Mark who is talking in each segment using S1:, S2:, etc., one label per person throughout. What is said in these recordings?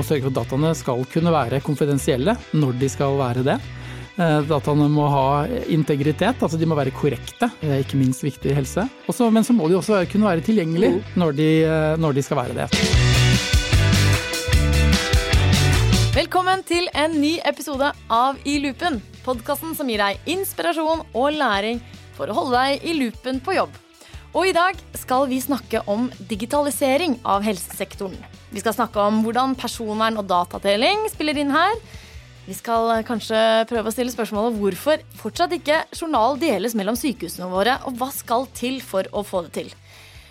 S1: må sørge for at dataene skal kunne være konfidensielle når de skal være det. Eh, dataene må ha integritet, altså de må være korrekte. Det er ikke minst viktig i helse. Også, men så må de også kunne være tilgjengelige når de, eh, når de skal være det.
S2: Velkommen til en ny episode av I loopen. Podkasten som gir deg inspirasjon og læring for å holde deg i loopen på jobb. Og i dag skal vi snakke om digitalisering av helsesektoren. Vi skal snakke om hvordan personvern og datadeling spiller inn her. Vi skal kanskje prøve å stille spørsmålet hvorfor fortsatt ikke journal deles mellom sykehusene våre, og hva skal til for å få det til.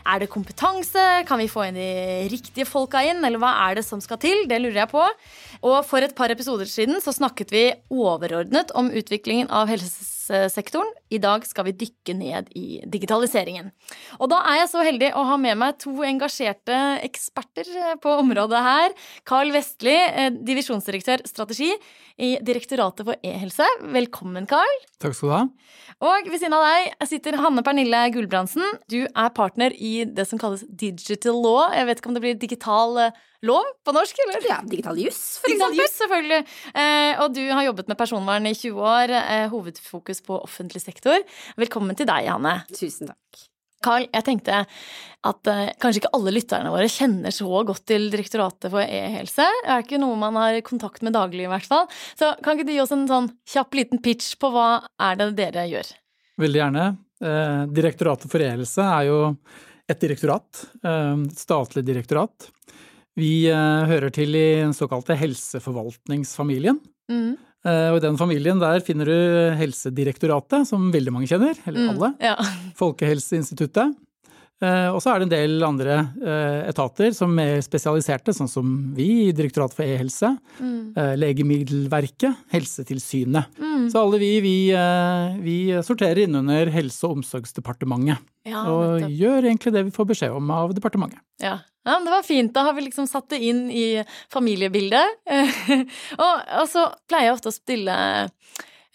S2: Er det kompetanse? Kan vi få inn de riktige folka inn? Eller hva er det som skal til? Det lurer jeg på. Og for et par episoder siden så snakket vi overordnet om utviklingen av helsesektoren. I dag skal vi dykke ned i digitaliseringen. Og da er jeg så heldig å ha med meg to engasjerte eksperter på området her. Carl Vestli, eh, divisjonsdirektør strategi i Direktoratet for e-helse. Velkommen, Carl.
S1: Takk skal du ha.
S2: Og ved siden av deg sitter Hanne Pernille Gulbrandsen. Du er partner i det som kalles digital law. Jeg vet ikke om det blir digital eh, lov på norsk, eller?
S3: Ja, digital juss, for
S2: Digital
S3: eksempel.
S2: Just, selvfølgelig. Eh, og du har jobbet med personvern i 20 år. Eh, hovedfokus på offentlig sektor. Velkommen til deg, Hanne.
S3: Tusen takk.
S2: Carl, jeg tenkte at eh, kanskje ikke alle lytterne våre kjenner så godt til Direktoratet for e-helse. Det er ikke noe man har kontakt med daglig, i hvert fall. Så kan ikke du gi oss en sånn kjapp liten pitch på hva er det dere gjør?
S1: Veldig gjerne. Eh, Direktoratet for e-helse er jo et direktorat, eh, statlig direktorat. Vi eh, hører til i den såkalte helseforvaltningsfamilien.
S2: Mm.
S1: Eh, Og i den familien der finner du Helsedirektoratet, som veldig mange kjenner, eller alle.
S2: Mm. Ja.
S1: Folkehelseinstituttet. Eh, Og så er det en del andre eh, etater som er spesialiserte, sånn som vi i Direktoratet for e-helse,
S2: Mm.
S1: eh, Legemiddelverket, Helsetilsynet.
S2: Mm.
S1: Så alle vi, vi, vi sorterer innunder Helse- og omsorgsdepartementet.
S2: Ja,
S1: og gjør egentlig det vi får beskjed om av departementet.
S2: Ja. ja, men det var fint. Da har vi liksom satt det inn i familiebildet. og, og så pleier jeg ofte å stille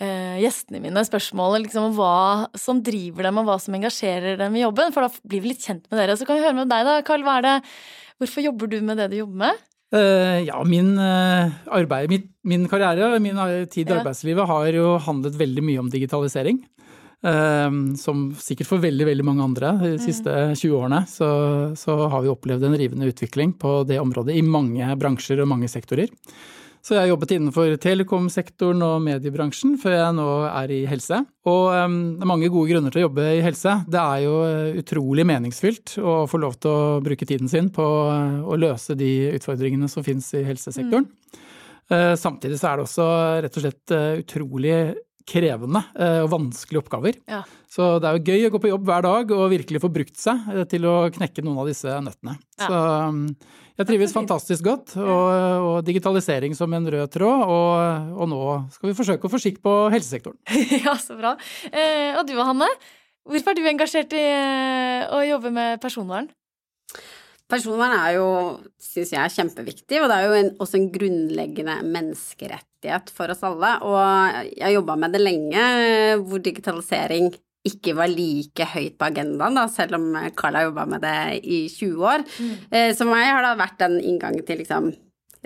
S2: eh, gjestene mine spørsmålet liksom, om hva som driver dem, og hva som engasjerer dem i jobben. For da blir vi litt kjent med dere. Så kan vi høre med deg, da, Karl. Hva er det Hvorfor jobber du med det du jobber med?
S1: Uh, ja, min, uh, arbeid, min, min karriere, min eh, tid i
S2: Ja.
S1: arbeidslivet har jo handlet veldig mye om digitalisering. Eh, som sikkert for veldig, veldig mange andre de siste 20 årene, så, så har vi opplevd en rivende utvikling på det området i mange bransjer og mange sektorer. Så jeg har jobbet innenfor telekomsektoren og mediebransjen før jeg nå er i helse. Og um, det er mange gode grunner til å jobbe i helse. Det er jo eh, utrolig meningsfylt å få lov til å bruke tiden sin på eh, å løse de utfordringene som finnes i helsesektoren. Eh, Samtidig så er det også rett og slett utrolig krevende eh, og vanskelige oppgaver.
S2: Ja.
S1: Så det er jo gøy å gå på jobb hver dag og virkelig få brukt seg eh, til å knekke noen av disse nøttene.
S2: Ja.
S1: Så um, jeg trives fantastisk godt, og, og digitalisering som en rød tråd, og, og nå skal vi forsøke å få skikk på helsesektoren.
S2: ja, så bra. Eh, og du, Hanne? Hvorfor er du engasjert i eh, å jobbe med personvern?
S3: Personvern er jo, syns jeg, kjempeviktig, og det er jo en, også en grunnleggende menneskerettighet for oss alle. Og jeg har jobba med det lenge, hvor digitalisering ikke var like høyt på agendaen, da, selv om Carl har jobba med det i 20 år. Mm. Så meg har det vært den inngangen til liksom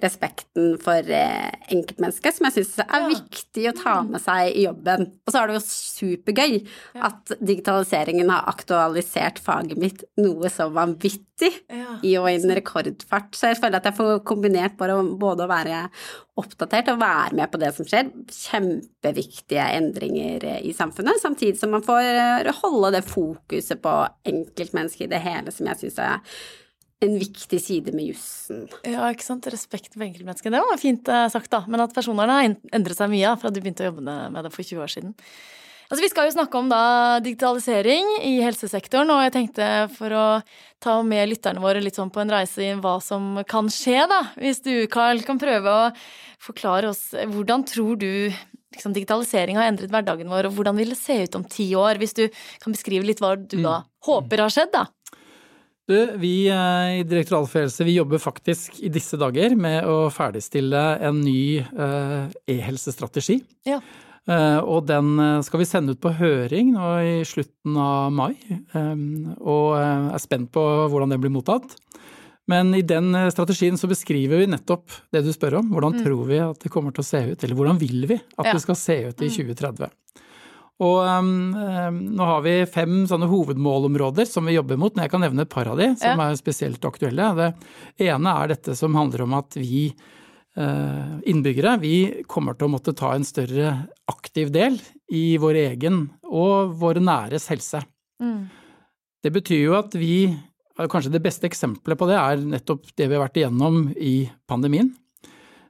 S3: respekten for eh, enkeltmennesket, som jeg syns er
S2: Ja.
S3: viktig å ta med seg i jobben. Og så er det jo supergøy at digitaliseringen har aktualisert faget mitt noe så vanvittig
S2: Ja.
S3: i og en rekordfart. Så jeg føler at jeg får kombinert både å være oppdatert og være med på det som skjer. Kjempeviktige endringer eh, i samfunnet, samtidig som man får eh, holde det fokuset på enkeltmennesket i det hele, som jeg syns er en viktig side med jussen.
S2: Ja, ikke sant. Respekt for enkeltmennesket. Det var fint eh, sagt, da. Men at personvernet har endret seg mye ja, fra du begynte å jobbe med det for 20 år siden. Altså, vi skal jo snakke om da digitalisering i helsesektoren, og jeg tenkte for å ta med lytterne våre litt sånn på en reise i hva som kan skje, da. Hvis du, Carl, kan prøve å forklare oss eh, hvordan tror du liksom, digitalisering har endret hverdagen vår, og hvordan vil det se ut om ti år? Hvis du kan beskrive litt hva du da håper har skjedd, da.
S1: Du, vi eh, i Direktoratet for helse vi jobber faktisk i disse dager med å ferdigstille en ny eh, e-helsestrategi.
S2: Ja.
S1: Eh, og den skal vi sende ut på høring nå i slutten av mai. og er spent på hvordan den blir mottatt. Men i den strategien så beskriver vi nettopp det du spør om. Hvordan tror vi at det kommer til å se ut, eller hvordan vil vi at
S2: Ja.
S1: det skal se ut i 2030? Og um, nå har vi fem sånne hovedmålområder som vi jobber mot, men jeg kan nevne et par av de som
S2: Ja.
S1: er spesielt aktuelle. Det ene er dette som handler om at vi eh, innbyggere, vi kommer til å måtte ta en større aktiv del i vår egen og våre næres helse.
S2: Mm.
S1: Det betyr jo at vi Kanskje det beste eksempelet på det er nettopp det vi har vært igjennom i pandemien.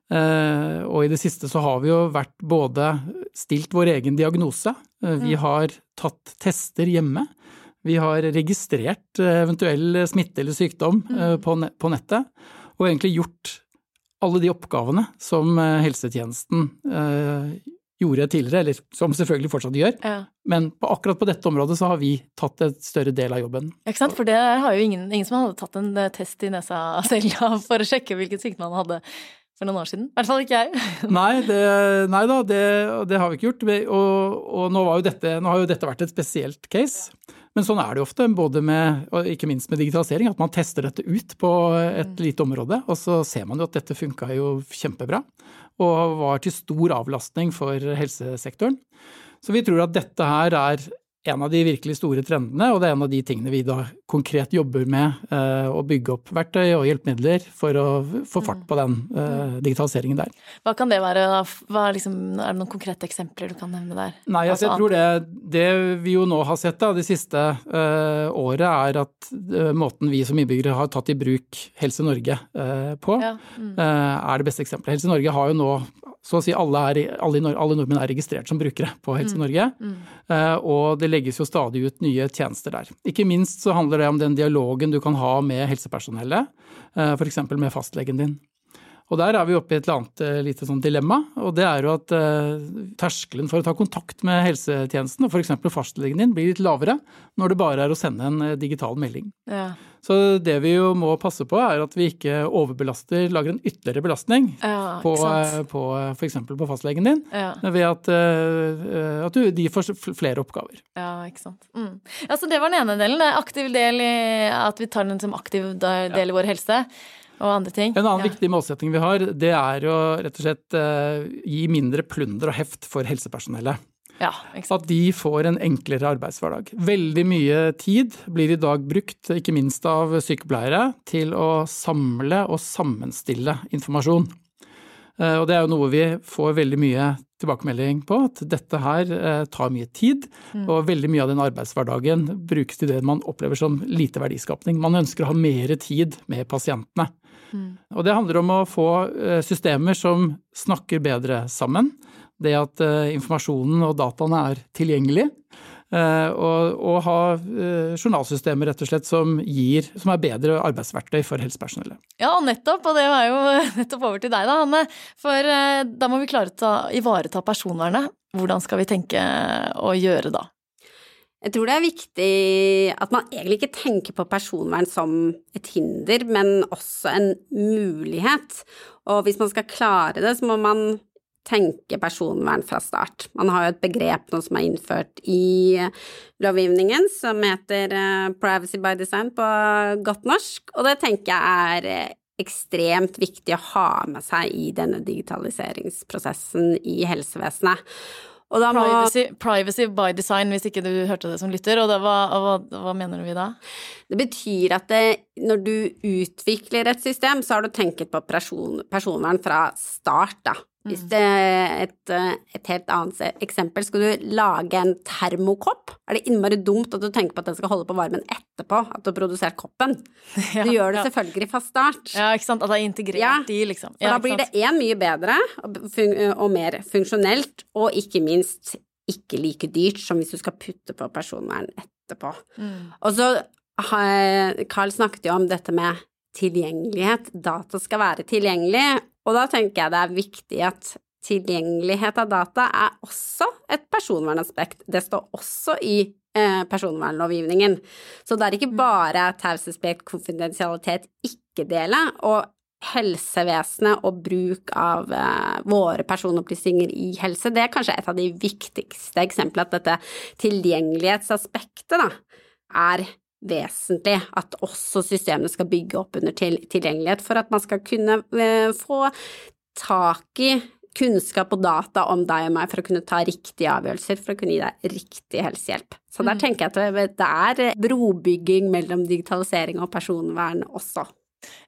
S1: Eh, Og i det siste så har vi jo vært både stilt vår egen diagnose, eh, vi har tatt tester hjemme, vi har registrert eh, eventuell smitte eller sykdom eh, på nettet, og egentlig gjort alle de oppgavene som helsetjenesten gjorde tidligere, eller som selvfølgelig fortsatt gjør.
S2: Ja.
S1: Men på, akkurat på dette området så har vi tatt et større del av jobben.
S2: Ikke sant? For det har jo ingen, ingen som hadde tatt en test i nesa selv for å sjekke hvilken sykdom han hadde for noen år siden. I hvert fall ikke jeg.
S1: Nei, det, nei da, det, det har vi ikke gjort. Og, og nå, dette, nå har jo dette vært et spesielt case. Men sånn er det jo ofte, både med, og ikke minst med digitalisering, at man tester dette ut på et lite område, og så ser man jo at dette funka jo kjempebra. Og var til stor avlastning for helsesektoren. Så vi tror at dette her er en av de virkelig store trendene, og det er en av de tingene vi da konkret jobber med. eh, Å bygge opp verktøy og hjelpemidler for å få fart på den eh, digitaliseringen der.
S2: Hva kan det være? Hva er, liksom, er det noen konkrete eksempler du kan nevne der?
S1: Nei, altså, jeg tror det, det vi jo nå har sett da, de siste uh, året, er at uh, måten vi som innbyggere har tatt i bruk Helse Norge uh, på,
S2: Ja. Mm.
S1: er det beste eksempelet. Helse Norge har jo nå så å si alle, er, alle, alle nordmenn er registrert som brukere på Helse Norge,
S2: Mm.
S1: eh, og det legges jo stadig ut nye tjenester der. Ikke minst så handler det om den dialogen du kan ha med helsepersonellet, eh, f.eks. med fastlegen din. Og der er vi oppe i et eller annet eh, lite sånn dilemma, og det er jo at eh, terskelen for å ta kontakt med helsetjenesten, og f.eks. fastlegen din, blir litt lavere når det bare er å sende en digital melding.
S2: Ja.
S1: Så det vi jo må passe på, er at vi ikke overbelaster, lager en ytterligere belastning
S2: Ja,
S1: på, eh, på f.eks. på fastlegen din,
S2: Ja.
S1: ved at, eh, at du, de får flere oppgaver.
S2: Ja, ikke sant. Mm. Så det var den ene delen. Aktiv del i at vi tar den som aktiv del i vår helse, og andre ting.
S1: En annen viktig målsetting vi har, det er å rett og slett eh, gi mindre plunder og heft for helsepersonellet.
S2: Ja.
S1: At de får en enklere arbeidshverdag. Veldig mye tid blir i dag brukt, ikke minst av sykepleiere, til å samle og sammenstille informasjon. Eh, Og det er jo noe vi får veldig mye tilbakemelding på, at dette her eh, tar mye tid, og veldig mye av den arbeidshverdagen brukes til det man opplever som lite verdiskapning. Man ønsker å ha mer tid med pasientene. Og det handler om å få eh, systemer som snakker bedre sammen. Det at eh, informasjonen og dataene er tilgjengelig. eh, Og, og ha eh, journalsystemer rett og slett som, gir, som er bedre arbeidsverktøy for helsepersonellet.
S2: Ja, og nettopp, og det var jo nettopp over til deg da, Hanne. For da må vi klare å ta, ivareta personvernet. Hvordan skal vi tenke å gjøre da?
S3: Jeg tror det er viktig at man egentlig ikke tenker på personvern som et hinder, men også en mulighet. Og hvis man skal klare det, så må man tenke personvern fra start. Man har jo et begrep nå som er innført i lovgivningen som heter eh, privacy by design på godt norsk, og det tenker jeg er eh, ekstremt viktig å ha med seg i denne digitaliseringsprosessen i helsevesenet. Må
S2: Privacy, privacy by design, hvis ikke du hørte det som lytter. Og det, hva, hva, hva mener vi da?
S3: Det betyr at det, når du utvikler et system, så har du tenkt på person, personvern fra start, da. Hvis det et, et helt annet eksempel, skal du lage en termokopp, er det innmari dumt at du tenker på at den skal holde på varmen etterpå at du har produsert koppen.
S2: Ja,
S3: Du gjør det
S2: ja.
S3: selvfølgelig fra start.
S2: Ja, ikke sant? At det er integrert
S3: Ja.
S2: i, liksom.
S3: For da blir det én mye bedre og, fun og mer funksjonelt, og ikke minst ikke like dyrt som hvis du skal putte på personvern etterpå.
S2: Mm.
S3: Og så Carl snakket jo om dette med tilgjengelighet. Data skal være tilgjengelig, og da tenker jeg det er viktig at tilgjengelighet av data er også et personvernaspekt. Det står også i eh, personvernlovgivningen. Så det er ikke bare taushetsplikt, konfidensialitet, ikke dele, og helsevesenet og bruk av eh, våre personopplysninger i helse, det er kanskje et av de viktigste eksemplene at dette tilgjengelighetsaspektet da, er vesentlig at også systemene skal bygge opp under tilgjengelighet for at man skal kunne eh, få tak i kunnskap og data om deg og meg for å kunne ta riktige avgjørelser, for å kunne gi deg riktig helsehjelp. Så der mm. tenker jeg at det er brobygging mellom digitalisering og personvern også.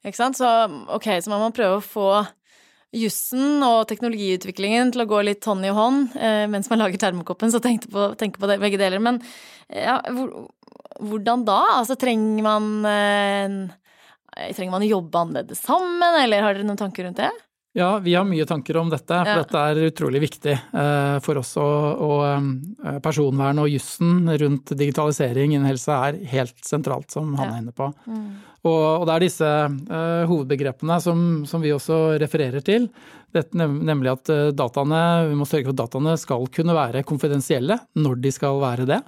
S2: Ikke sant. Så ok, så man må prøve å få jussen og teknologiutviklingen til å gå litt hånd i hånd eh, mens man lager termokoppen, så tenk på, på det, begge deler. Men ja, hvor, hvordan da? Altså trenger man eh, Trenger man å jobbe annerledes sammen, eller har dere noen tanker rundt det?
S1: Ja, vi har mye tanker om dette, for ja. dette er utrolig viktig eh, for oss. Og, eh, personvern og jussen rundt digitalisering innen helse er helt sentralt, som han er inne på. Mm. Og, det er disse uh, hovedbegrepene som, som, vi også refererer til. Dette, nemlig at dataene, vi må sørge for at dataene skal kunne være konfidensielle når de skal være det.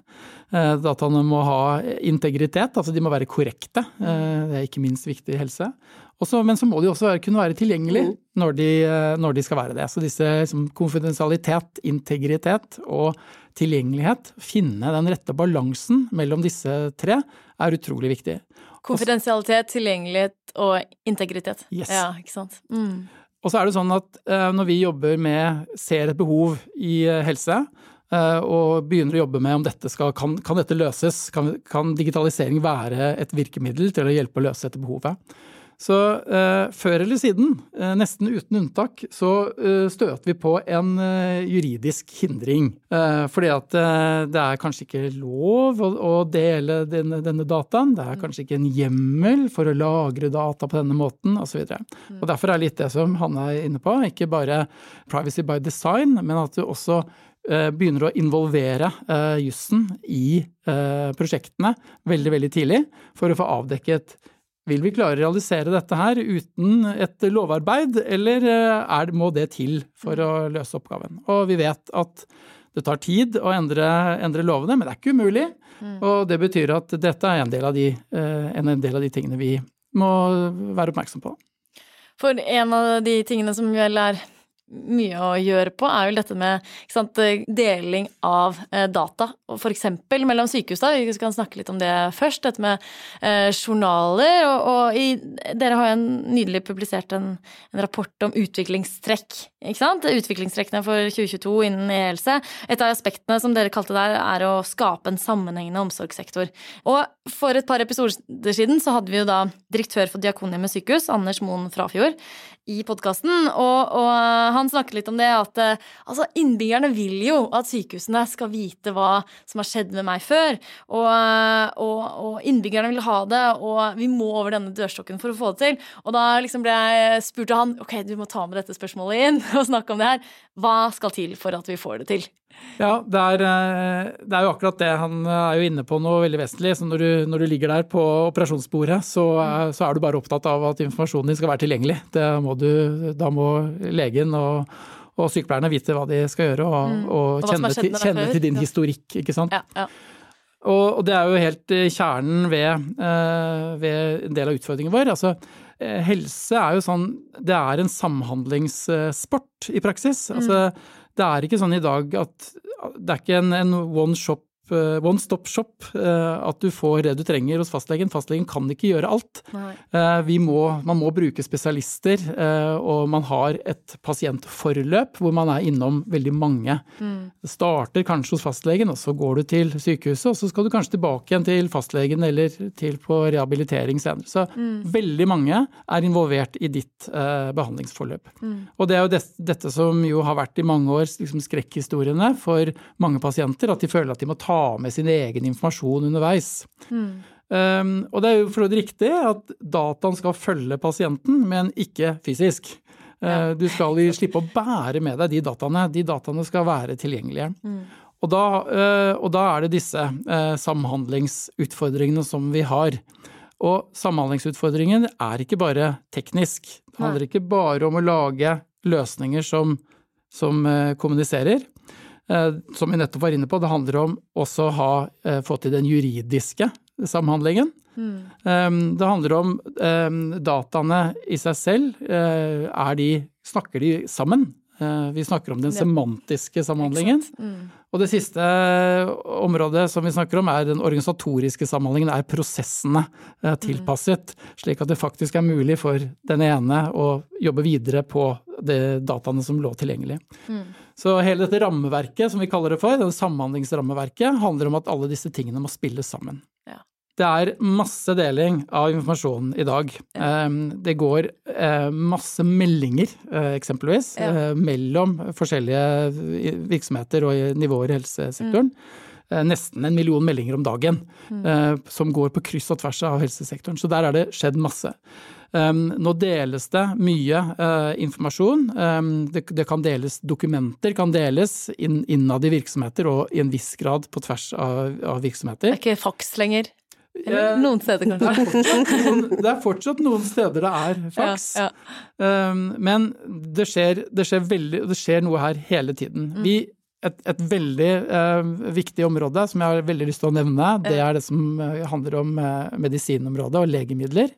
S1: Dataene må ha integritet, altså de må være korrekte. Det er ikke minst viktig i helse. Også, men så må de også kunne være tilgjengelige mm. når, de, eh, når, de, skal være det. Så disse liksom, konfidensialitet, integritet og tilgjengelighet, finne den rette balansen mellom disse tre, er utrolig viktig.
S2: Konfidensialitet, tilgjengelighet og integritet.
S1: Yes.
S2: Ja, ikke sant. Mm.
S1: Og så er det sånn at uh, når vi jobber med, ser et behov i uh, helse, uh, og begynner å jobbe med om dette skal, kan, kan dette løses, kan, kan digitalisering være et virkemiddel til å hjelpe å løse dette behovet, så eh, før eller siden, eh, nesten uten unntak, så eh, støter vi på en eh, juridisk hindring. Eh, fordi at eh, det er kanskje ikke lov å, å dele denne, denne, dataen. Det er kanskje ikke en hjemmel for å lagre data på denne måten, osv. Mm. Derfor er litt det som Hanne er inne på, ikke bare privacy by design, men at du også begynner å involvere jussen i prosjektene veldig, veldig tidlig for å få avdekket vil vi klare å realisere dette her uten et lovarbeid, eller eh, er, må det til for å løse oppgaven? Og vi vet at det tar tid å endre, endre lovene, men det er ikke umulig. Mm. Og det betyr at dette er en del, de, eh, en del av de tingene vi må være oppmerksom på.
S2: For en av de tingene som vel er mye å gjøre på, er jo dette med sant, deling av eh, data, f.eks. mellom sykehus. da, Vi kan snakke litt om det først. Dette med eh, journaler. Og, og i, dere har jo nydelig publisert en, en, rapport om utviklingstrekk. ikke sant? Utviklingstrekkene for 2022 innen e-helse. Et av aspektene som dere kalte der, er å skape en sammenhengende omsorgssektor. Og for et par episoder siden så hadde vi jo da direktør for Diakonhjemmet sykehus, Anders Moen Frafjord, i podkasten, og, og, han snakket litt om det at altså, innbyggerne vil jo at sykehusene skal vite hva som har skjedd med meg før, og, og, og innbyggerne vil ha det, og vi må over denne dørstokken for å få det til. Og da liksom ble jeg spurt av han ok, du må ta med dette spørsmålet inn og snakke om det her. Hva skal til for at vi får det til?
S1: Ja, det er, eh, det er, jo akkurat det. Han er jo inne på noe veldig vesentlig. Så når du, når du ligger der på operasjonsbordet, så, mm. så, er du bare opptatt av at informasjonen din skal være tilgjengelig. Må du, da må legen og, og, sykepleierne vite hva de skal gjøre, og, mm. og, og kjenne, til, kjenne til, din historikk, ikke sant. Ja, ja. Og, det er jo helt eh, kjernen ved, eh, ved en del av utfordringen vår. Altså, helse er jo sånn Det er en samhandlingssport i praksis. Altså, mm det er ikke sånn i dag at det er ikke en, en one shop one stop shop. Eh, at du får det du trenger hos fastlegen. Fastlegen kan ikke gjøre alt. Eh, må, man må bruke spesialister, og man har et pasientforløp hvor man er innom veldig mange. Mm. Det starter kanskje hos fastlegen, og så går du til sykehuset, og så skal du kanskje tilbake igjen til fastlegen eller til på rehabilitering senere. Så mm. veldig mange er involvert i ditt behandlingsforløp. Mm. Og det er jo det, dette som jo har vært i mange år liksom skrekkhistoriene for mange pasienter, at de føler at de må ta med sin egen informasjon underveis. Mm. Um, og det er jo for det riktig at dataen skal følge pasienten, men ikke fysisk. Uh, ja. Uh, du skal slippe å bære med deg de dataene. De dataene skal være tilgjengelige. Mm. Og, da, uh, og, da, er det disse uh, samhandlingsutfordringene som vi har. Og samhandlingsutfordringen er ikke bare teknisk. Det handler Nei. ikke bare om å lage løsninger som, som kommuniserer. Eh, som vi nettopp var inne på, det handler om også å ha få til den juridiske samhandlingen. Mm. Det handler om dataene i seg selv. Eh, er de, snakker de sammen? Vi snakker om den semantiske samhandlingen. Mm. Og det siste området som vi snakker om, er den organisatoriske samhandlingen, er prosessene eh, tilpasset, slik at det faktisk er mulig for den ene å jobbe videre på de dataene som lå tilgjengelig. Mm. Så hele dette rammeverket, som vi kaller det for, det samhandlingsrammeverket, handler om at alle disse tingene må spilles sammen. Ja. Det er masse deling av informasjon i dag. Ja. Det går eh, masse meldinger, eh, eksempelvis, ja. Eh, mellom forskjellige virksomheter og nivåer i helsesektoren. Mm. Nesten en million meldinger om dagen mm. som går på kryss og tvers av helsesektoren. Så der er det skjedd masse. Nå deles det mye informasjon. Ehm, det, kan deles dokumenter, kan deles innad i virksomheter og i en viss grad på tvers av, virksomheter.
S2: Det er ikke faks lenger? Eller noen steder, kanskje.
S1: Det er fortsatt noen steder det er faks. Ja, ja. Men det skjer, det, skjer veldig, det skjer, noe her hele tiden. Mm. Vi, et, et, veldig uh, viktig område som jeg har veldig lyst til å nevne, det er det som handler om medisinområdet og legemidler.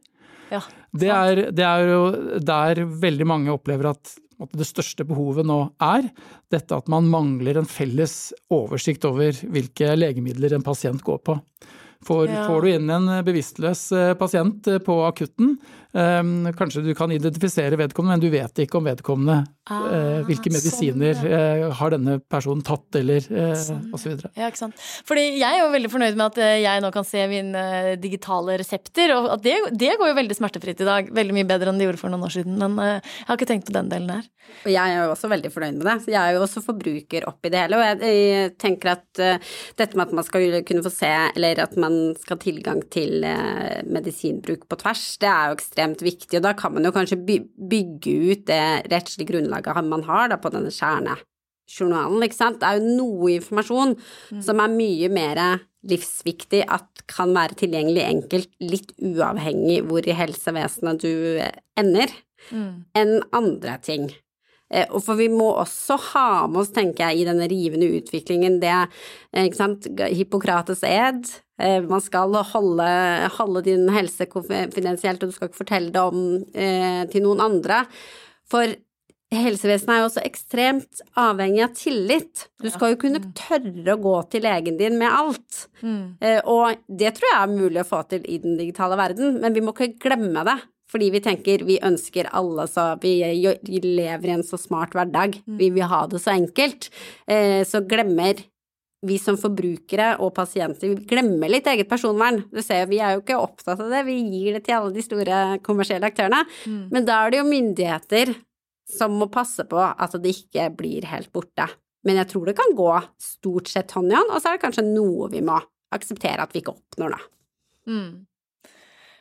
S1: Ja, det, er, det er jo der veldig mange opplever at det største behovet nå er dette at man mangler en felles oversikt over hvilke legemidler en pasient går på. Får, ja. får, du inn en bevisstløs eh, pasient eh, på akutten, um, kanskje du kan identifisere vedkommende, men du vet ikke om vedkommende ah, uh, hvilke medisiner sånn, ja. uh, har denne personen tatt, eller uh, sånn. osv.
S2: Ja, ikke sant. Fordi jeg er jo veldig fornøyd med at jeg nå kan se mine digitale resepter, og at det, det, går jo veldig smertefritt i dag. Veldig mye bedre enn det gjorde for noen år siden, men jeg har ikke tenkt på den delen her.
S3: Og jeg er jo også veldig fornøyd med det. Så jeg er jo også forbruker oppi det hele, og jeg, jeg tenker at dette med at man skal kunne få se, eller at man skal ha tilgang til medisinbruk på tvers, det er jo ekstremt ekstremt viktig, og da kan man jo kanskje bygge ut det rettslige grunnlaget man har da på denne kjernejournalen, ikke sant. Det er jo noe informasjon mm. som er mye mer livsviktig at kan være tilgjengelig enkelt, litt uavhengig hvor i helsevesenet du ender, mm. enn andre ting. Eh, og for vi må også ha med oss, tenker jeg, i denne rivende utviklingen det, eh, ikke sant, Hippokrates ed, Eh, man skal holde, holde, din helse konfidensielt, og du skal ikke fortelle det om eh, til noen andre. For helsevesenet er jo også ekstremt avhengig av tillit. Du skal jo kunne tørre å gå til legen din med alt. Mm. Eh, og det tror jeg er mulig å få til i den digitale verden, men vi må ikke glemme det. Fordi vi tenker vi ønsker alle så Vi lever i en så smart hverdag. Mm. Vi vil ha det så enkelt. Eh, så glemmer vi som forbrukere og pasienter vi glemmer litt eget personvern. Du ser, vi er jo ikke opptatt av det, vi gir det til alle de store kommersielle aktørene. Mm. Men da er det jo myndigheter som må passe på at det ikke blir helt borte. Men jeg tror det kan gå stort sett hånd i hånd, og så er det kanskje noe vi må akseptere at vi ikke oppnår, da. Mm.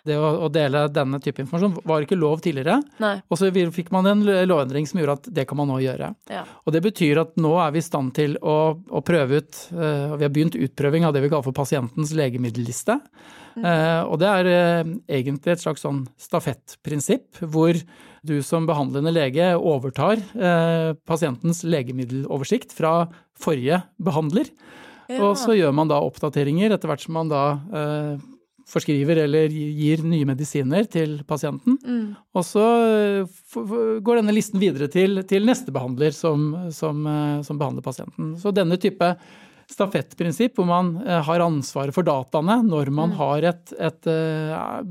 S1: Det å, å, dele denne type informasjon var ikke lov tidligere. Nei. Og så fikk man en lovendring som gjorde at det kan man nå gjøre. Ja. Og det betyr at nå er vi i stand til å, å prøve ut uh, Vi har begynt utprøving av det vi kaller for pasientens legemiddelliste. Mm. Uh, og det er uh, egentlig et slags sånn stafettprinsipp hvor du som behandlende lege overtar pasientens legemiddeloversikt fra forrige behandler. Ja. Og så gjør man da oppdateringer etter hvert som man da forskriver eller gir nye medisiner til pasienten. Mm. Og så eh, går denne listen videre til, til neste behandler som, som, eh, som, behandler pasienten. Så denne type stafettprinsipp hvor man eh, har ansvaret for dataene når man mm. har et, et,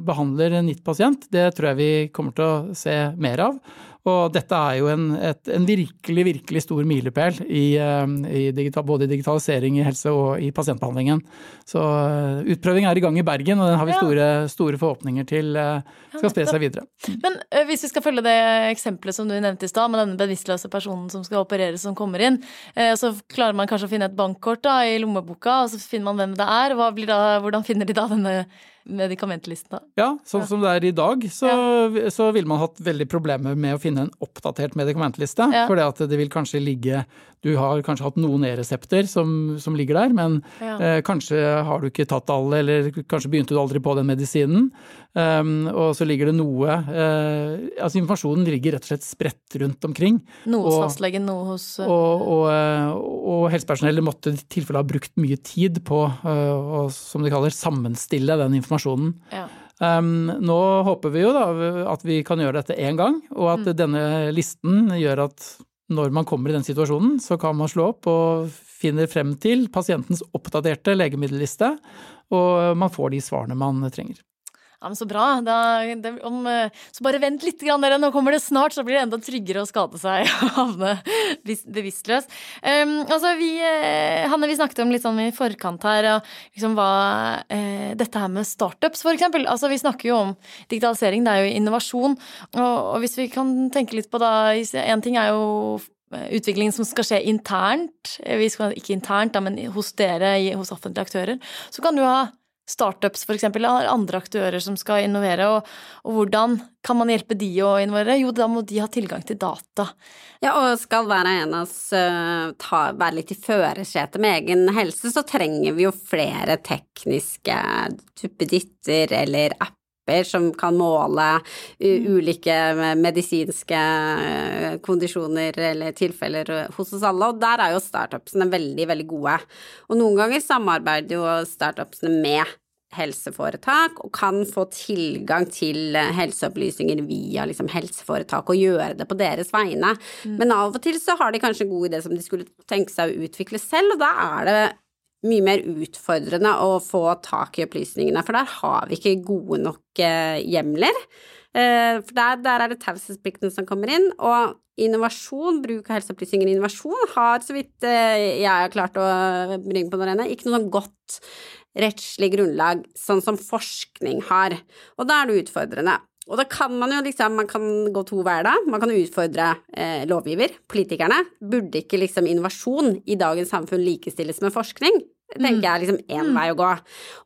S1: behandler en gitt pasient, det tror jeg vi kommer til å se mer av. Og dette er jo en, et, en virkelig, virkelig stor milepæl i, eh, i digital, både i digitalisering i helse og i pasientbehandlingen. Så eh, utprøving er i gang i Bergen, og den har vi store, store forhåpninger til eh, skal spre seg videre.
S2: Men hvis vi skal følge det eksempelet som du nevnte i stad, med denne bevisstløse personen som skal opereres, som kommer inn, så klarer man kanskje å finne et bankkort da, i lommeboka, og så finner man hvem det er. Da, hvordan finner de da denne medikamentlisten, da?
S1: Ja, sånn som det er i dag, så, ja. så ville man hatt veldig problemer med å finne en oppdatert medikamentliste. Ja. For det vil kanskje ligge Du har kanskje hatt noen e-resepter som, som, ligger der, men ja. eh, kanskje har du ikke tatt alle, eller kanskje begynte du aldri på den medisinen. Um, og så ligger det noe uh, Altså informasjonen ligger rett og slett spredt rundt omkring.
S2: Noe hos fastlegen, noe hos
S1: uh... og, og, og, og helsepersonellet måtte i tilfelle ha brukt mye tid på uh, å, som de kaller, sammenstille den informasjonen. Ja. Um, nå håper vi jo da at vi kan gjøre dette én gang, og at mm. denne listen gjør at når man kommer i den situasjonen, så kan man slå opp og finner frem til pasientens oppdaterte legemiddelliste, og man får de svarene man trenger.
S2: Ja, men Så bra. Da, det, om, eh, så bare vent litt, grann, dere. Nå kommer det snart, så blir det enda tryggere å skade seg og havne bevisstløs. Um, altså, vi, eh, Hanne, vi snakket om litt sånn i forkant her, og liksom hva uh, Dette her med startups, for eksempel. Altså, vi snakker jo om digitalisering, det er jo innovasjon. Og, og hvis vi kan tenke litt på da En ting er jo utviklingen som skal skje internt, vi skal, ikke internt, da, men hos dere, hos offentlige aktører. Så kan du ha startups f.eks., eller andre aktører som skal innovere, og, og, hvordan kan man hjelpe de å innovere? Jo, da må de ha tilgang til data.
S3: Ja, og skal hver en av oss uh, ta, være litt i førersetet med egen helse, så trenger vi jo flere tekniske duppeditter eller apper som kan måle ulike medisinske kondisjoner eller tilfeller hos oss alle, og der er jo startupsene veldig, veldig gode. Og noen ganger samarbeider jo startupsene med helseforetak og kan få tilgang til helseopplysninger via liksom, helseforetak og gjøre det på deres vegne. Mm. Men av og til så har de kanskje en god idé som de skulle tenke seg å utvikle selv, og da er det mye mer utfordrende å få tak i opplysningene, for der har vi ikke gode nok eh, hjemler. Eh, for der, der, er det taushetsplikten som kommer inn, og innovasjon, bruk av helseopplysninger i innovasjon, har så vidt eh, jeg har klart å bringe på det ikke noe sånn godt rettslig grunnlag, sånn som forskning har. Og da er det utfordrende. Og da kan man jo liksom, man kan gå to hver da. Man kan utfordre eh, lovgiver, politikerne. Burde ikke liksom innovasjon i dagens samfunn likestilles med forskning? Tenker jeg er liksom én mm. vei å gå.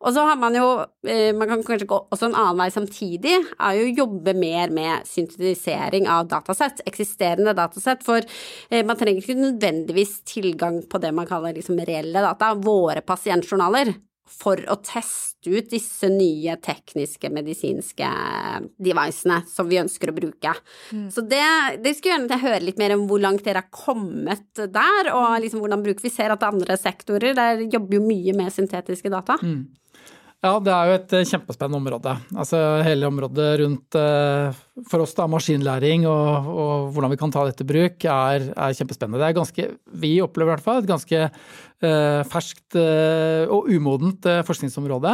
S3: Og så har man jo, eh, man kan kanskje gå også en annen vei samtidig, er jo å jobbe mer med syntetisering av datasett, eksisterende datasett. For eh, man trenger ikke nødvendigvis tilgang på det man kaller liksom reelle data, våre pasientjournaler for å teste ut disse nye tekniske, medisinske devicene som vi ønsker å bruke. Mm. Så det, det skulle gjerne høre litt mer om hvor langt dere har kommet der, og liksom hvordan bruker vi ser at andre sektorer der jobber jo mye med syntetiske data. Mm.
S1: Ja, det er jo et eh, kjempespennende område. Altså hele området rundt eh, for oss da, maskinlæring og, og hvordan vi kan ta dette i bruk, er, er, kjempespennende. Det er ganske, vi opplever i hvert fall et ganske ferskt uh, og umodent uh, forskningsområde.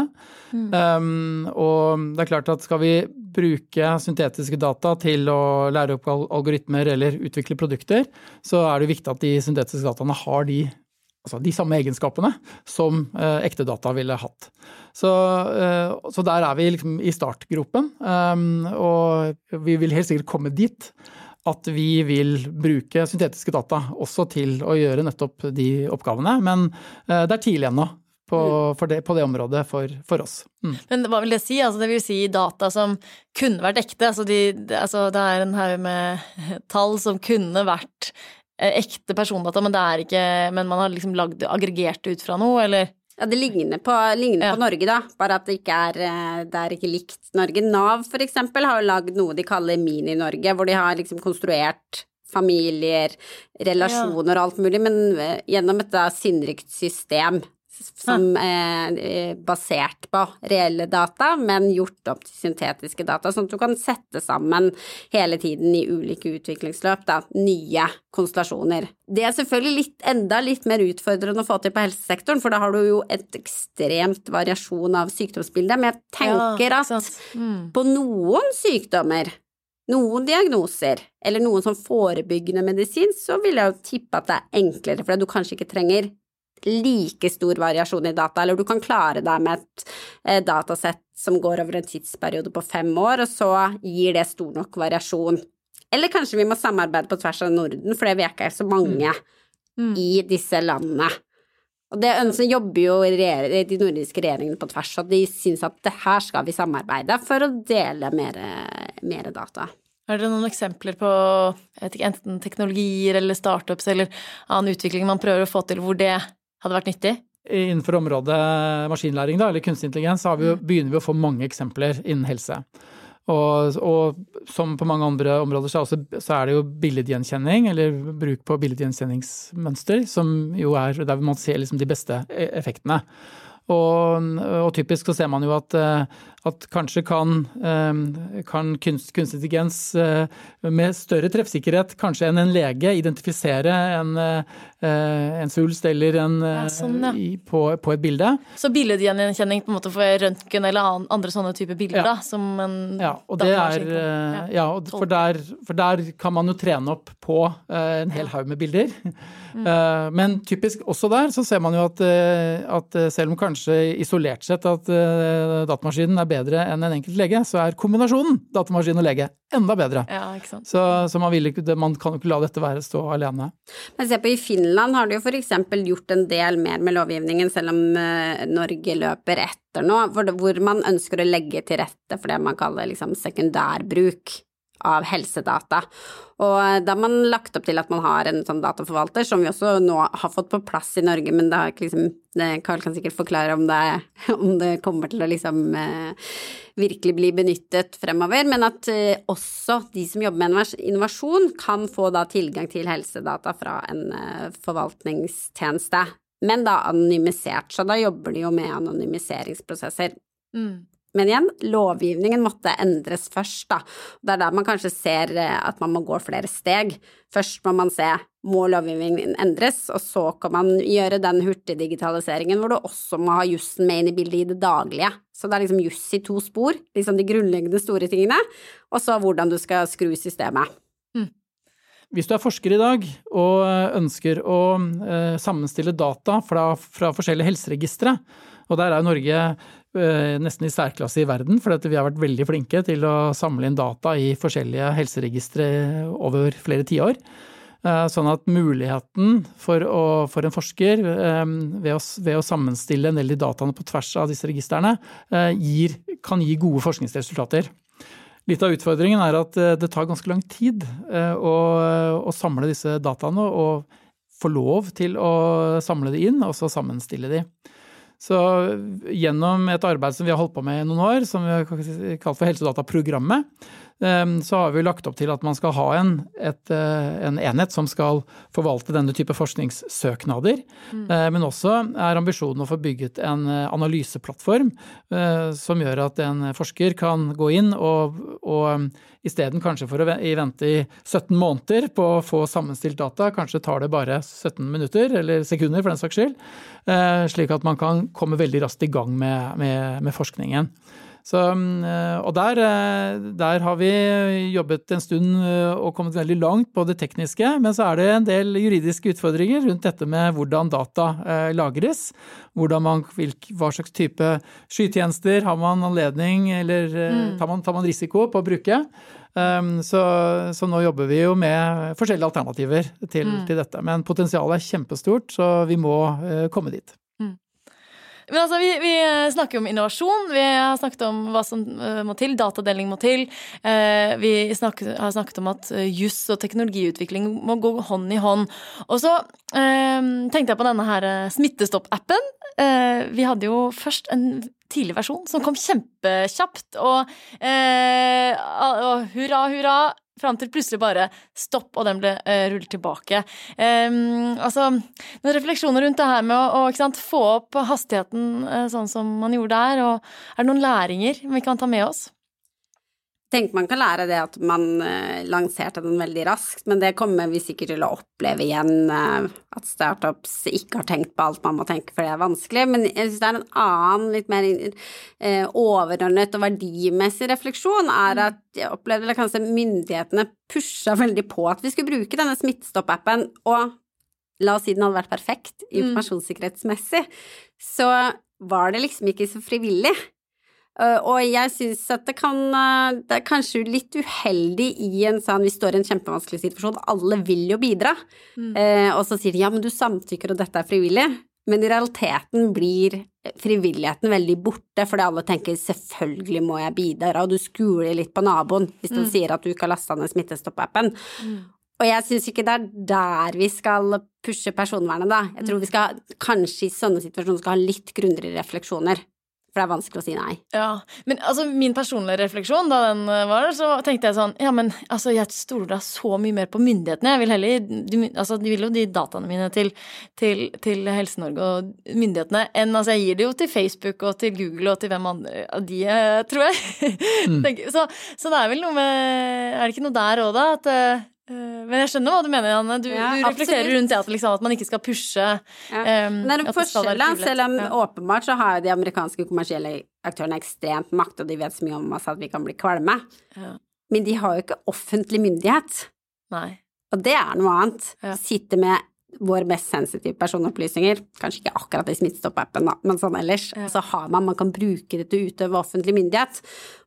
S1: Mm. Um, og det er klart at skal vi bruke syntetiske data til å lære opp algoritmer eller utvikle produkter, så er det viktig at de syntetiske dataene har de altså de samme egenskapene som eh, ekte data ville hatt. Så, eh, så, der er vi liksom i startgropen, um, og vi vil helt sikkert komme dit at vi vil bruke syntetiske data også til å gjøre nettopp de oppgavene. Men eh, det er tidlig ennå. På, mm. det, på det området for, for oss.
S2: Mm. Men hva vil det si? Altså, det vil si data som kunne vært ekte. Altså, de, altså, det er en haug med tall som kunne vært Eh, ekte persondata, men det er ikke Men man har liksom lagd aggregert ut fra noe, eller?
S3: Ja, det ligner, på, ligner ja. på, Norge, da, bare at det ikke er, eh, det er ikke likt Norge. Nav, for eksempel, har jo lagd noe de kaller Mini-Norge, hvor de har liksom konstruert familier, relasjoner og alt mulig, men eh, gjennom et da sinnrikt system som er eh, basert på reelle data, men gjort opp til syntetiske data, sånn at du kan sette sammen hele tiden i ulike utviklingsløp da, nye konstellasjoner. Det er selvfølgelig litt, enda litt mer utfordrende å få til på helsesektoren, for da har du jo et ekstremt variasjon av sykdomsbildet, men jeg tenker ja, at mm. på noen sykdommer noen diagnoser, eller noen sånn forebyggende medisin, så vil jeg jo tippe at det er enklere, fordi du kanskje ikke trenger like stor variasjon i data, eller du kan klare deg med et eh, datasett som går over en tidsperiode på fem år, og så gir det stor nok variasjon. Eller kanskje vi må samarbeide på tvers av Norden, for det vi er ikke så mange mm. Mm. i disse landene. Og det ønsker, jobber jo de nordiske regjeringene på tvers, og de syns at det her skal vi samarbeide for å dele mer, mer data.
S2: Er det noen eksempler på enten teknologier eller startups eller annen utvikling man prøver å få til hvor det hadde vært nyttig?
S1: Innenfor området maskinlæring, da, eller kunstig intelligens, vi, mm. begynner vi å få mange eksempler innen helse. Og, og, som på mange andre områder så er, også, så er det jo billedgjenkjenning, eller bruk på billedgjenkjenningsmønster, som jo er der man ser liksom de beste effektene. Og, og, typisk så ser man jo at, at kanskje kan, kan kunst, kunstig intelligens med større treffsikkerhet kanskje enn en lege identifisere en, en svulst eller en, ja, sånn, ja. i, på, på, et bilde.
S2: Så billedgjenkjenning på en måte for røntgen eller andre sånne typer bilder, ja. Som en
S1: ja, og det er, ja, for, der, for der kan man jo trene opp på en hel haug med bilder. Mm. Men typisk også der så ser man jo at, at selv om kanskje isolert sett at datamaskinen er bedre enn en enkelt lege, så er kombinasjonen datamaskin og lege enda bedre.
S2: Ja, ikke sant.
S1: Så, så man, ikke, man, kan jo ikke la dette være stå alene.
S3: Men se på I Finland har de jo f.eks. gjort en del mer med lovgivningen, selv om uh, Norge løper etter nå, hvor, hvor, man ønsker å legge til rette for det man kaller liksom sekundærbruk av helsedata. Og da har man lagt opp til at man har en sånn dataforvalter, som vi også nå har fått på plass i Norge, men det har ikke liksom Karl kan sikkert forklare om det, om det kommer til å liksom eh, virkelig bli benyttet fremover, men at eh, også de som jobber med innovasjon, kan få da tilgang til helsedata fra en eh, forvaltningstjeneste. Men da anonymisert, så da jobber de jo med anonymiseringsprosesser. Mm. Men igjen, lovgivningen måtte endres først, da. Det er der man kanskje ser eh, at man må gå flere steg. Først må man se må lovgivningen endres, og så kan man gjøre den hurtigdigitaliseringen hvor du også må ha jussen med inn i bildet i det daglige. Så det er liksom juss i to spor, liksom de grunnleggende store tingene, og så hvordan du skal skru systemet. Mm.
S1: Hvis du er forsker i dag og ønsker å eh, sammenstille data fra, fra forskjellige helseregistre, og der er Norge Eh, nesten i særklasse i verden, for vi har vært veldig flinke til å samle inn data i forskjellige helseregistre over flere tiår. Eh, sånn at muligheten for, å, for en forsker eh, ved å, ved å, sammenstille en del av dataene på tvers av disse registrene, kan gi gode forskningsresultater. Litt av utfordringen er at det tar ganske lang tid å, å samle disse dataene og få lov til å samle de inn og så sammenstille de. Så gjennom et arbeid som vi har holdt på med i noen år, som vi har kalt for Helsedataprogrammet, så har vi lagt opp til at man skal ha en, et, eh, en enhet som skal forvalte denne type forskningssøknader. Mm. Eh, men også er ambisjonen å få bygget en eh, analyseplattform som gjør at en forsker kan gå inn og, og isteden kanskje for å vente i 17 måneder på å få sammenstilt data, kanskje tar det bare 17 minutter, eller sekunder for den saks skyld, slik at man kan komme veldig raskt i gang med, med, med forskningen. Så, eh, og der, eh, der, har vi jobbet en stund eh, og kommet veldig langt på det tekniske, men så er det en del juridiske utfordringer rundt dette med hvordan data lagres. Man, hva slags type skytjenester har man anledning, eller mm. tar, man, tar, man, risiko på å bruke? Um, så, så, nå jobber vi jo med forskjellige alternativer til, mm. til dette. Men potensialet er kjempestort, så vi må komme dit.
S2: Men altså, vi, vi, snakker om innovasjon. Vi har snakket om hva som uh, må til. Datadeling må til. Uh, vi snakket, har snakket om at uh, juss og teknologiutvikling må gå hånd i hånd. Og så tenkte jeg på denne her Smittestopp-appen. vi hadde jo først en tidlig versjon som kom kjempekjapt, og, og hurra, hurra. Fram til plutselig bare stopp, og den ble uh, rullet tilbake. Um, altså, noen refleksjoner rundt det her med å, å sant, få opp hastigheten uh, sånn som man gjorde der, og er det noen læringer vi kan ta med oss?
S3: Tenker man kan lære det at man uh, lanserte den veldig raskt, men det kommer vi sikkert til å oppleve igjen, uh, at startups ikke har tenkt på alt man må tenke for det er vanskelig. Men jeg synes det er en annen, litt mer uh, overordnet og verdimessig refleksjon, er mm. at jeg opplevde eller kanskje myndighetene pusha veldig på at vi skulle bruke denne Smittestopp-appen, og la oss si den hadde vært perfekt mm. informasjonssikkerhetsmessig, så var det liksom ikke så frivillig. Eh, og jeg syns at det kan eh, Det er kanskje litt uheldig i en sånn Vi står i en kjempevanskelig situasjon, alle vil jo bidra. Mm. Eh, og så sier de ja, men du samtykker, og dette er frivillig. Men i realiteten blir frivilligheten veldig borte, fordi alle tenker selvfølgelig må jeg bidra, og du skuler litt på naboen hvis den mm. sier at du ikke har lasta ned Smittestopp-appen. Mm. Og jeg syns ikke det er der vi skal pushe personvernet, da. Jeg tror mm. vi skal kanskje i sånne situasjoner skal ha litt grundigere refleksjoner. For det er vanskelig å si nei.
S2: Ja, men altså min personlige refleksjon da den eh, var så tenkte jeg sånn Ja, men altså, jeg stoler da så mye mer på myndighetene. Jeg vil heller de, Altså, de vil jo de dataene mine til, til, til Helse-Norge og myndighetene enn Altså, jeg gir det jo til Facebook og til Google og til hvem andre av de, eh, tror jeg.
S1: Mm.
S2: så, så det er vel noe med Er det ikke noe der òg, da? At eh, men jeg skjønner hva du mener, Janne. Du,
S3: Ja,
S2: du reflekterer
S3: absolutt.
S2: rundt det at, liksom, at man ikke skal pushe
S3: Ja.
S2: um,
S3: det er en forskjell, Selv om
S2: Ja.
S3: åpenbart så har de amerikanske kommersielle aktørene ekstremt makt, og de vet så mye om oss at vi kan bli kvalme.
S2: Ja.
S3: Men de har jo ikke offentlig myndighet.
S2: Nei.
S3: Og det er noe annet.
S2: Ja.
S3: Sitte med våre mest sensitive personopplysninger, kanskje ikke akkurat i Smittestopp-appen, men sånn ellers, så har man, man kan bruke det til å utøve offentlig myndighet.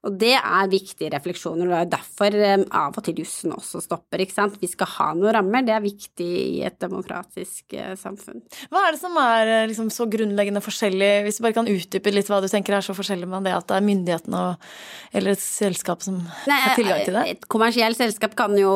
S3: Og det er viktige refleksjoner, og det er derfor eh, av og til jussen også stopper, ikke sant. Vi skal ha noen rammer, det er viktig i et demokratisk eh, samfunn.
S2: Hva er det som er eh, liksom, så grunnleggende forskjellig, hvis du bare kan utdype litt hva du tenker er så forskjellig med det at det er myndighetene og, eller et selskap som har tilgang til det?
S3: Et kommersielt selskap kan jo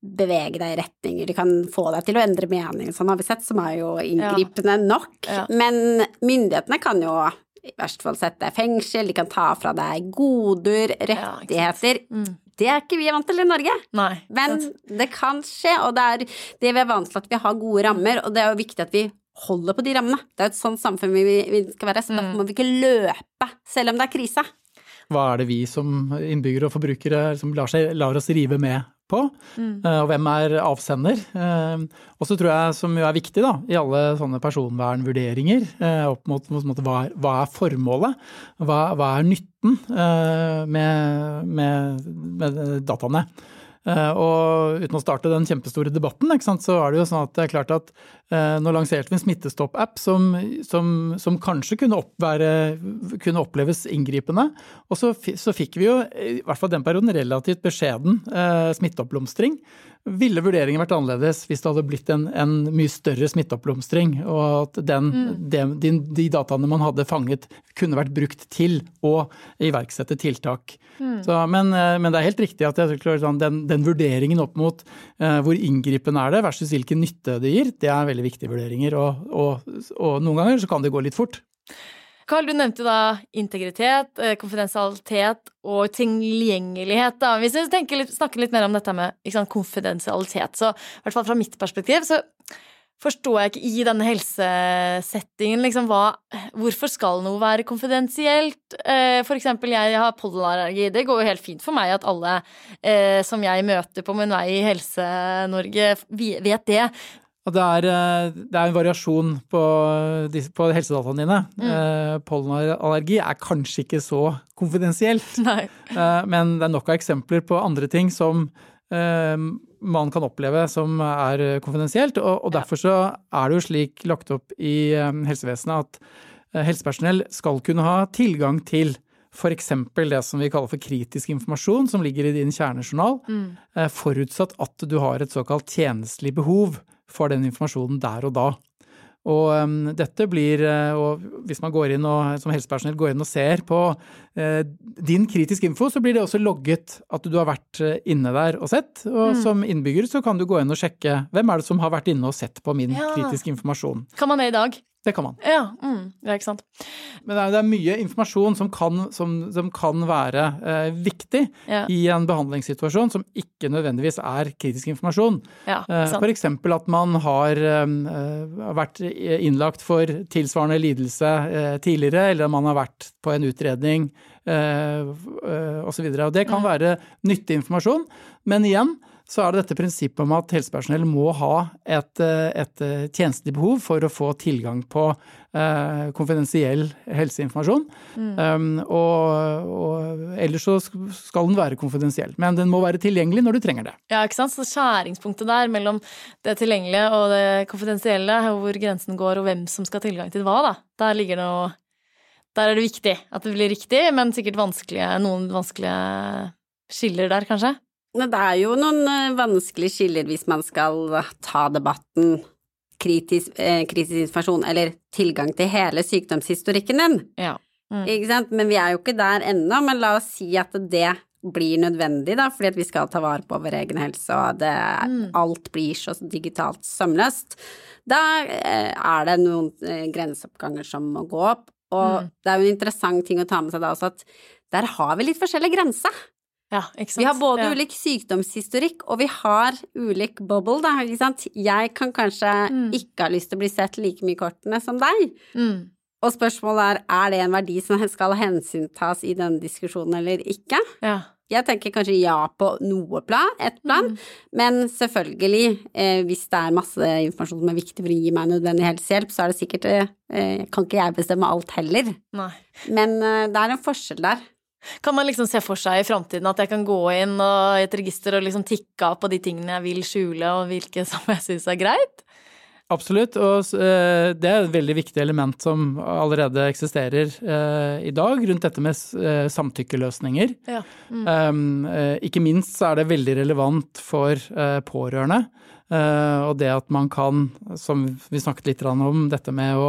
S3: bevege deg i retninger, de kan få deg til å endre mening, sånn har vi sett, som er jo inngripende nok.
S2: Ja.
S3: Men myndighetene kan jo i verste fall sette deg i fengsel, de kan ta fra deg goder,
S2: rettigheter. Ja,
S3: rettigheter.
S2: Mm.
S3: Det er ikke vi vant til i Norge.
S2: Nei.
S3: Men det kan skje, og det er det vi er vant til at vi har gode rammer, og det er jo viktig at vi holder på de rammene. Det er jo et sånt samfunn vi, vi skal være, så
S2: Mm.
S3: derfor må vi ikke løpe selv om det er krise.
S1: Hva er det vi som innbyggere og forbrukere som lar, seg, lar oss rive med på?
S2: Mm.
S1: Eh, Og hvem er avsender? Eh, Og så tror jeg, som jo er viktig da, i alle sånne personvernvurderinger, eh, opp mot, mot, mot hva, hva er formålet? Hva, hva er nytten med, med, med dataene? Og uten å starte den kjempestore debatten, så er det jo sånn at det er klart at nå lanserte vi en smittestopp-app som, som, som kanskje kunne, oppvære, kunne oppleves inngripende. Og så, så fikk vi jo, i hvert fall den perioden, relativt beskjeden eh, smitteoppblomstring. Ville vurderingen vært annerledes hvis det hadde blitt en, en mye større smitteoppblomstring, og at den, de, de, de dataene man hadde fanget, kunne vært brukt til å iverksette tiltak. Så, men, eh, men det er helt riktig at jeg sånn, den, den vurderingen opp mot eh, hvor inngripende er det versus hvilken nytte det gir, det er veldig viktige vurderinger. Og, og, og noen ganger så kan det gå litt fort.
S2: Karl, du nevnte da integritet, eh, konfidensialitet og tilgjengelighet. Da. Hvis vi snakker litt mer om dette med sant, konfidensialitet, så i hvert fall fra mitt perspektiv, så forstår jeg ikke i denne helsesettingen liksom hva Hvorfor skal noe være konfidensielt? Eh, For eksempel, jeg har pollenallergi. Det går jo helt fint for meg at alle eh, som jeg møter på min vei i Helse-Norge, vet det.
S1: Det er, eh, det er en variasjon på, på helsedataene dine. Eh, Pollenallergi er kanskje ikke så konfidensielt. Eh, Men det er nok av eksempler på andre ting som eh, man kan oppleve som er eh, konfidensielt. Og, og derfor så er det jo slik lagt opp i eh, helsevesenet at eh, helsepersonell skal kunne ha tilgang til f.eks. det som vi kaller for kritisk informasjon, som ligger i din kjernejournal, eh, forutsatt at du har et såkalt tjenestelig behov for den informasjonen der og da. Og um, dette blir, eh, og hvis man går inn og, som helsepersonell går inn og ser på uh, din kritisk info, så blir det også logget at du har vært eh, inne der og sett. Og som innbygger så kan du gå inn og sjekke hvem er det som har vært inne og sett på min
S2: Ja.
S1: kritisk informasjon.
S2: Kan man det i dag?
S1: Det kan man.
S2: Ja, mm, ja ikke sant.
S1: Men det er, det mye informasjon som kan, som, som kan være eh, viktig
S2: Ja.
S1: i en behandlingssituasjon som ikke nødvendigvis er kritisk informasjon.
S2: Ja,
S1: Eh, F.eks. At man har eh, vært innlagt for tilsvarende lidelse eh, tidligere, eller at man har vært på en utredning eh, osv. Og det
S2: Mm.
S1: kan være nyttig informasjon, men igjen så er det dette prinsippet om at helsepersonell må ha et, eh, et eh, tjenestelig behov for å få tilgang på eh, konfidensiell helseinformasjon.
S2: Mm.
S1: Um, og, og ellers så skal den være konfidensiell, men den må være tilgjengelig når du trenger det.
S2: Ja, ikke sant? Så skjæringspunktet der mellom det tilgjengelige og det konfidensielle, hvor grensen går og hvem som skal ha tilgang til hva, da. Der ligger noe Der er det viktig at det blir riktig, men sikkert vanskelige, noen vanskelige skiller der, kanskje.
S3: Det er jo noen eh, vanskelige skiller hvis man skal eh, ta debatten kritisk, eh, kritisk informasjon, eller tilgang til hele sykdomshistorikken din.
S2: Ja. Mm.
S3: Ikke sant? Men vi er jo ikke der ennå, men la oss si at det blir nødvendig, da, fordi at vi skal ta vare på vår egen helse, og det,
S2: Mm.
S3: alt blir så digitalt sømløst. Da eh, er det noen eh, grenseoppganger som må gå opp. Og det er jo en interessant ting å ta med seg da også, at der har vi litt forskjellig grense.
S2: Ja?
S3: Vi har både
S2: ja.
S3: ulik sykdomshistorikk, og vi har ulik bubble, da, ikke sant. Jeg kan kanskje
S2: Mm.
S3: ikke ha lyst til å bli sett like mye i kortene som deg.
S2: Mm.
S3: Og spørsmålet er, er det en verdi som skal hensyntas i denne diskusjonen eller ikke?
S2: Ja.
S3: Jeg tenker kanskje ja på noe plan, ett plan,
S2: Mm.
S3: men selvfølgelig, eh, hvis det er masse informasjon som er viktig for å gi meg nødvendig helsehjelp, så er det sikkert eh, Kan ikke jeg bestemme alt heller.
S2: Nei.
S3: Men eh, det er en forskjell der.
S2: Kan man liksom se for seg i framtiden at jeg kan gå inn i et register og liksom tikke av på de tingene jeg vil skjule, og hvilke som jeg syns er greit?
S1: Absolutt, og eh, det er et veldig viktig element som allerede eksisterer eh, i dag, rundt dette med eh, samtykkeløsninger.
S2: Ja. Mm.
S1: Um, eh, ikke minst så er det veldig relevant for pårørende. og det at man kan, som vi snakket litt om, dette med å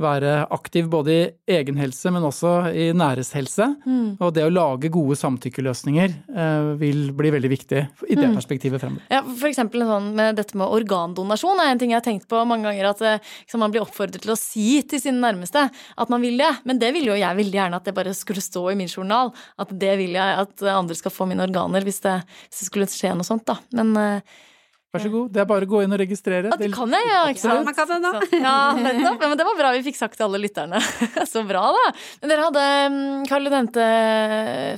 S1: være aktiv både i egen helse, men også i næres helse.
S2: Mm.
S1: Og det å lage gode samtykkeløsninger eh, vil bli veldig viktig i det
S2: Mm.
S1: perspektivet fremover.
S2: Ja, for eksempel sånn med dette med organdonasjon er en ting jeg har tenkt på mange ganger. At eh, liksom, man blir oppfordret til å si til sine nærmeste at man vil det. Men det ville jo jeg veldig gjerne at det bare skulle stå i min journal. At det vil jeg at andre skal få mine organer hvis det, hvis det skulle skje noe sånt, da. Men eh,
S1: Vær så god, det er bare å gå inn og registrere.
S2: ja, det kan jeg, ja. Ikke sant?
S3: Man kan det nå.
S2: Ja, nettopp. Men det var bra vi fikk sagt til alle lytterne. Så bra, da. Men dere hadde mm, Karl, du nevnte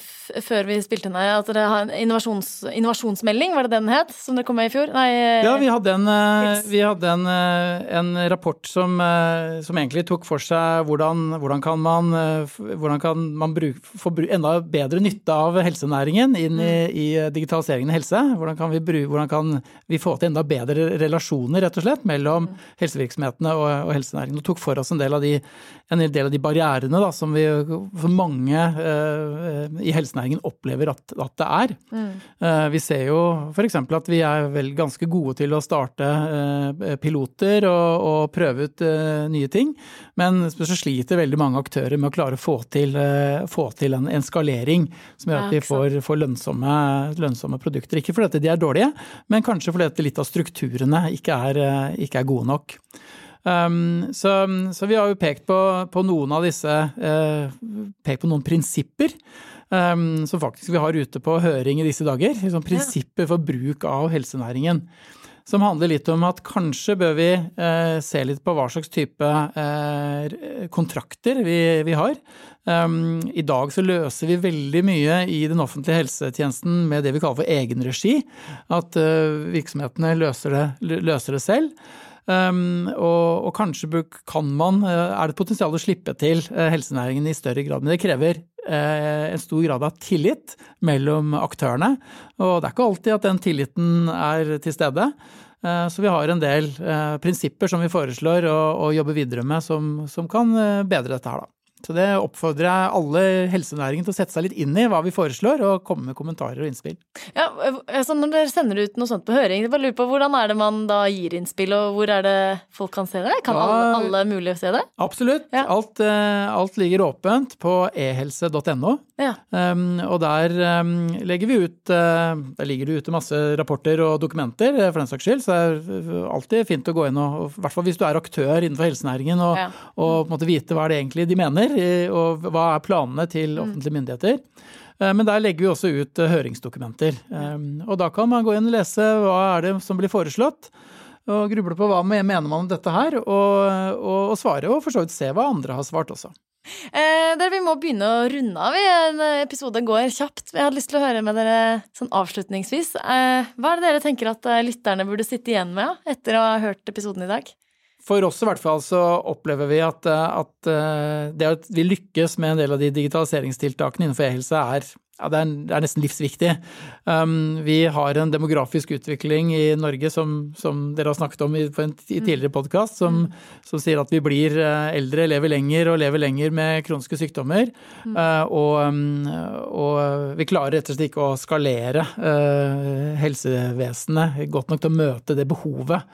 S2: f før vi spilte ned at dere har en innovasjons innovasjonsmelding, var det den het? Som dere kom med i fjor? Nei,
S1: Ja, vi hadde en, eh, vi hadde en, eh, en rapport som, eh, som egentlig tok for seg hvordan, hvordan kan man, eh, hvordan kan man bruke, få enda bedre nytte av helsenæringen inn i, i eh, digitaliseringen av helse. Hvordan kan, vi bruke, hvordan kan vi få til enda bedre relasjoner rett og slett mellom helsevirksomhetene og, og helsenæringen. Og tok for oss en del av de, en del av de barrierene da, som vi for mange uh, i helsenæringen opplever at, at det er. Eh, Vi ser jo f.eks. at vi er vel ganske gode til å starte uh, piloter og, og prøve ut nye ting, men så sliter veldig mange aktører med å klare å få til, eh, få til en, en skalering som gjør at vi får, får lønnsomme, lønnsomme produkter. Ikke fordi de er dårlige, men kanskje fordi litt av strukturene ikke er, eh, ikke er gode nok. Um, så, så vi har jo pekt på, på noen av disse uh, Pekt på noen prinsipper um, som faktisk vi har ute på høring i disse dager. Liksom prinsipper for bruk av helsenæringen. Som handler litt om at kanskje bør vi eh, se litt på hva slags type eh, kontrakter vi, har. Um, I dag så løser vi veldig mye i den offentlige helsetjenesten med det vi kaller for egenregi. At eh, virksomhetene løser det, løser det selv. Um, og, og kanskje kan man, er det et potensial å slippe til helsenæringen i større grad. Men det krever en stor grad av tillit mellom aktørene. Og det er ikke alltid at den tilliten er til stede. Eh, Så vi har en del eh, prinsipper som vi foreslår å, jobbe videre med, som, kan eh, bedre dette her, da. Så det oppfordrer jeg alle helsenæringen til å sette seg litt inn i hva vi foreslår, og komme med kommentarer og innspill.
S2: Ja, altså Når dere sender ut noe sånt på høring, jeg bare lurer på hvordan er det man da gir innspill, og hvor er det folk kan se det? Kan
S1: Ja.
S2: alle, alle mulige se det?
S1: Absolutt.
S2: Ja.
S1: Alt, eh, alt ligger åpent på ehelse.no.
S2: Ja.
S1: Um, og der um, legger vi ut uh, Der ligger det ute masse rapporter og dokumenter, eh, for den saks skyld. Så det er alltid fint å gå inn og, i hvert fall hvis du er aktør innenfor helsenæringen, og, og på en måte vite hva det egentlig de mener, eh, og hva er planene til
S2: Mm.
S1: offentlige myndigheter. Eh, Men der legger vi også ut eh, høringsdokumenter. Um, Og da kan man gå inn og lese hva er det som blir foreslått. Og gruble på hva mener man om dette her, og, og, og svare, og for så vidt se hva andre har svart også.
S2: Eh, dere, Vi må begynne å runde av. En episode går kjapt. Jeg hadde lyst til å høre med dere sånn avslutningsvis. Eh, hva er det dere tenker at lytterne burde sitte igjen med etter å ha hørt episoden i dag?
S1: For oss i hvert fall så opplever vi at, eh, at eh, det at vi lykkes med en del av de digitaliseringstiltakene innenfor e-helse er, ja, det er, det er nesten livsviktig. Um, vi har en demografisk utvikling i Norge som, som dere har snakket om i, på en i tidligere podkast, som, som sier at vi blir eh, eldre, lever lenger og lever lenger med kroniske sykdommer. Eh, og, um, og vi klarer rett og slett ikke å skalere uh, helsevesenet godt nok til å møte det behovet.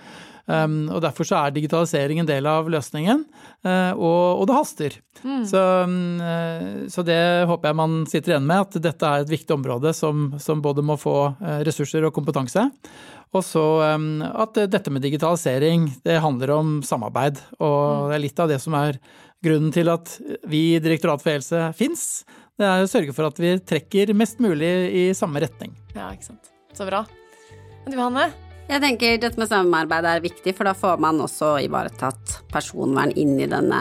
S1: Um, og Derfor så er digitalisering en del av løsningen, uh, og, og det haster. Så, um, så det håper jeg man sitter igjen med, at dette er et viktig område som, som både må få eh, ressurser og kompetanse. Og så um, at dette med digitalisering, det handler om samarbeid. Og det er litt av det som er grunnen til at vi i Direktoratet for e-helse fins, det er å sørge for at vi trekker mest mulig i samme retning.
S2: Ja, ikke sant. Så bra. Du, Hanne?
S3: Jeg tenker dette med samarbeid er viktig, for da får man også ivaretatt personvern inn i denne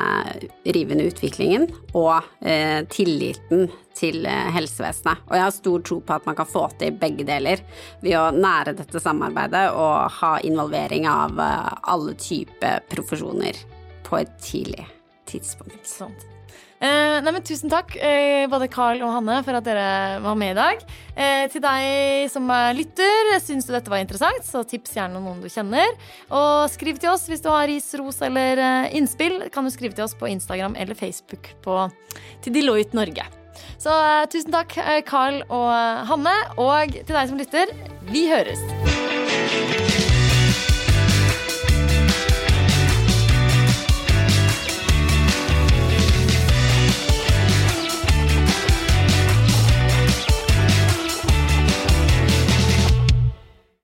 S3: rivende utviklingen, og eh, tilliten til eh, helsevesenet. Og jeg har stor tro på at man kan få til begge deler ved å nære dette samarbeidet og ha involvering av eh, alle typer profesjoner på et tidlig tidspunkt.
S2: Ikke. Eh, nei, men Tusen takk, eh, både Carl og Hanne, for at dere var med i dag. Eh, til deg som lytter, syns du dette var interessant, så tips gjerne noen du kjenner. Og skriv til oss hvis du har ris, ros eller eh, innspill. Kan du skrive til oss på Instagram eller Facebook på, til Deloitte Norge. Så eh, tusen takk, eh, Carl og Hanne. Og til deg som lytter, vi høres.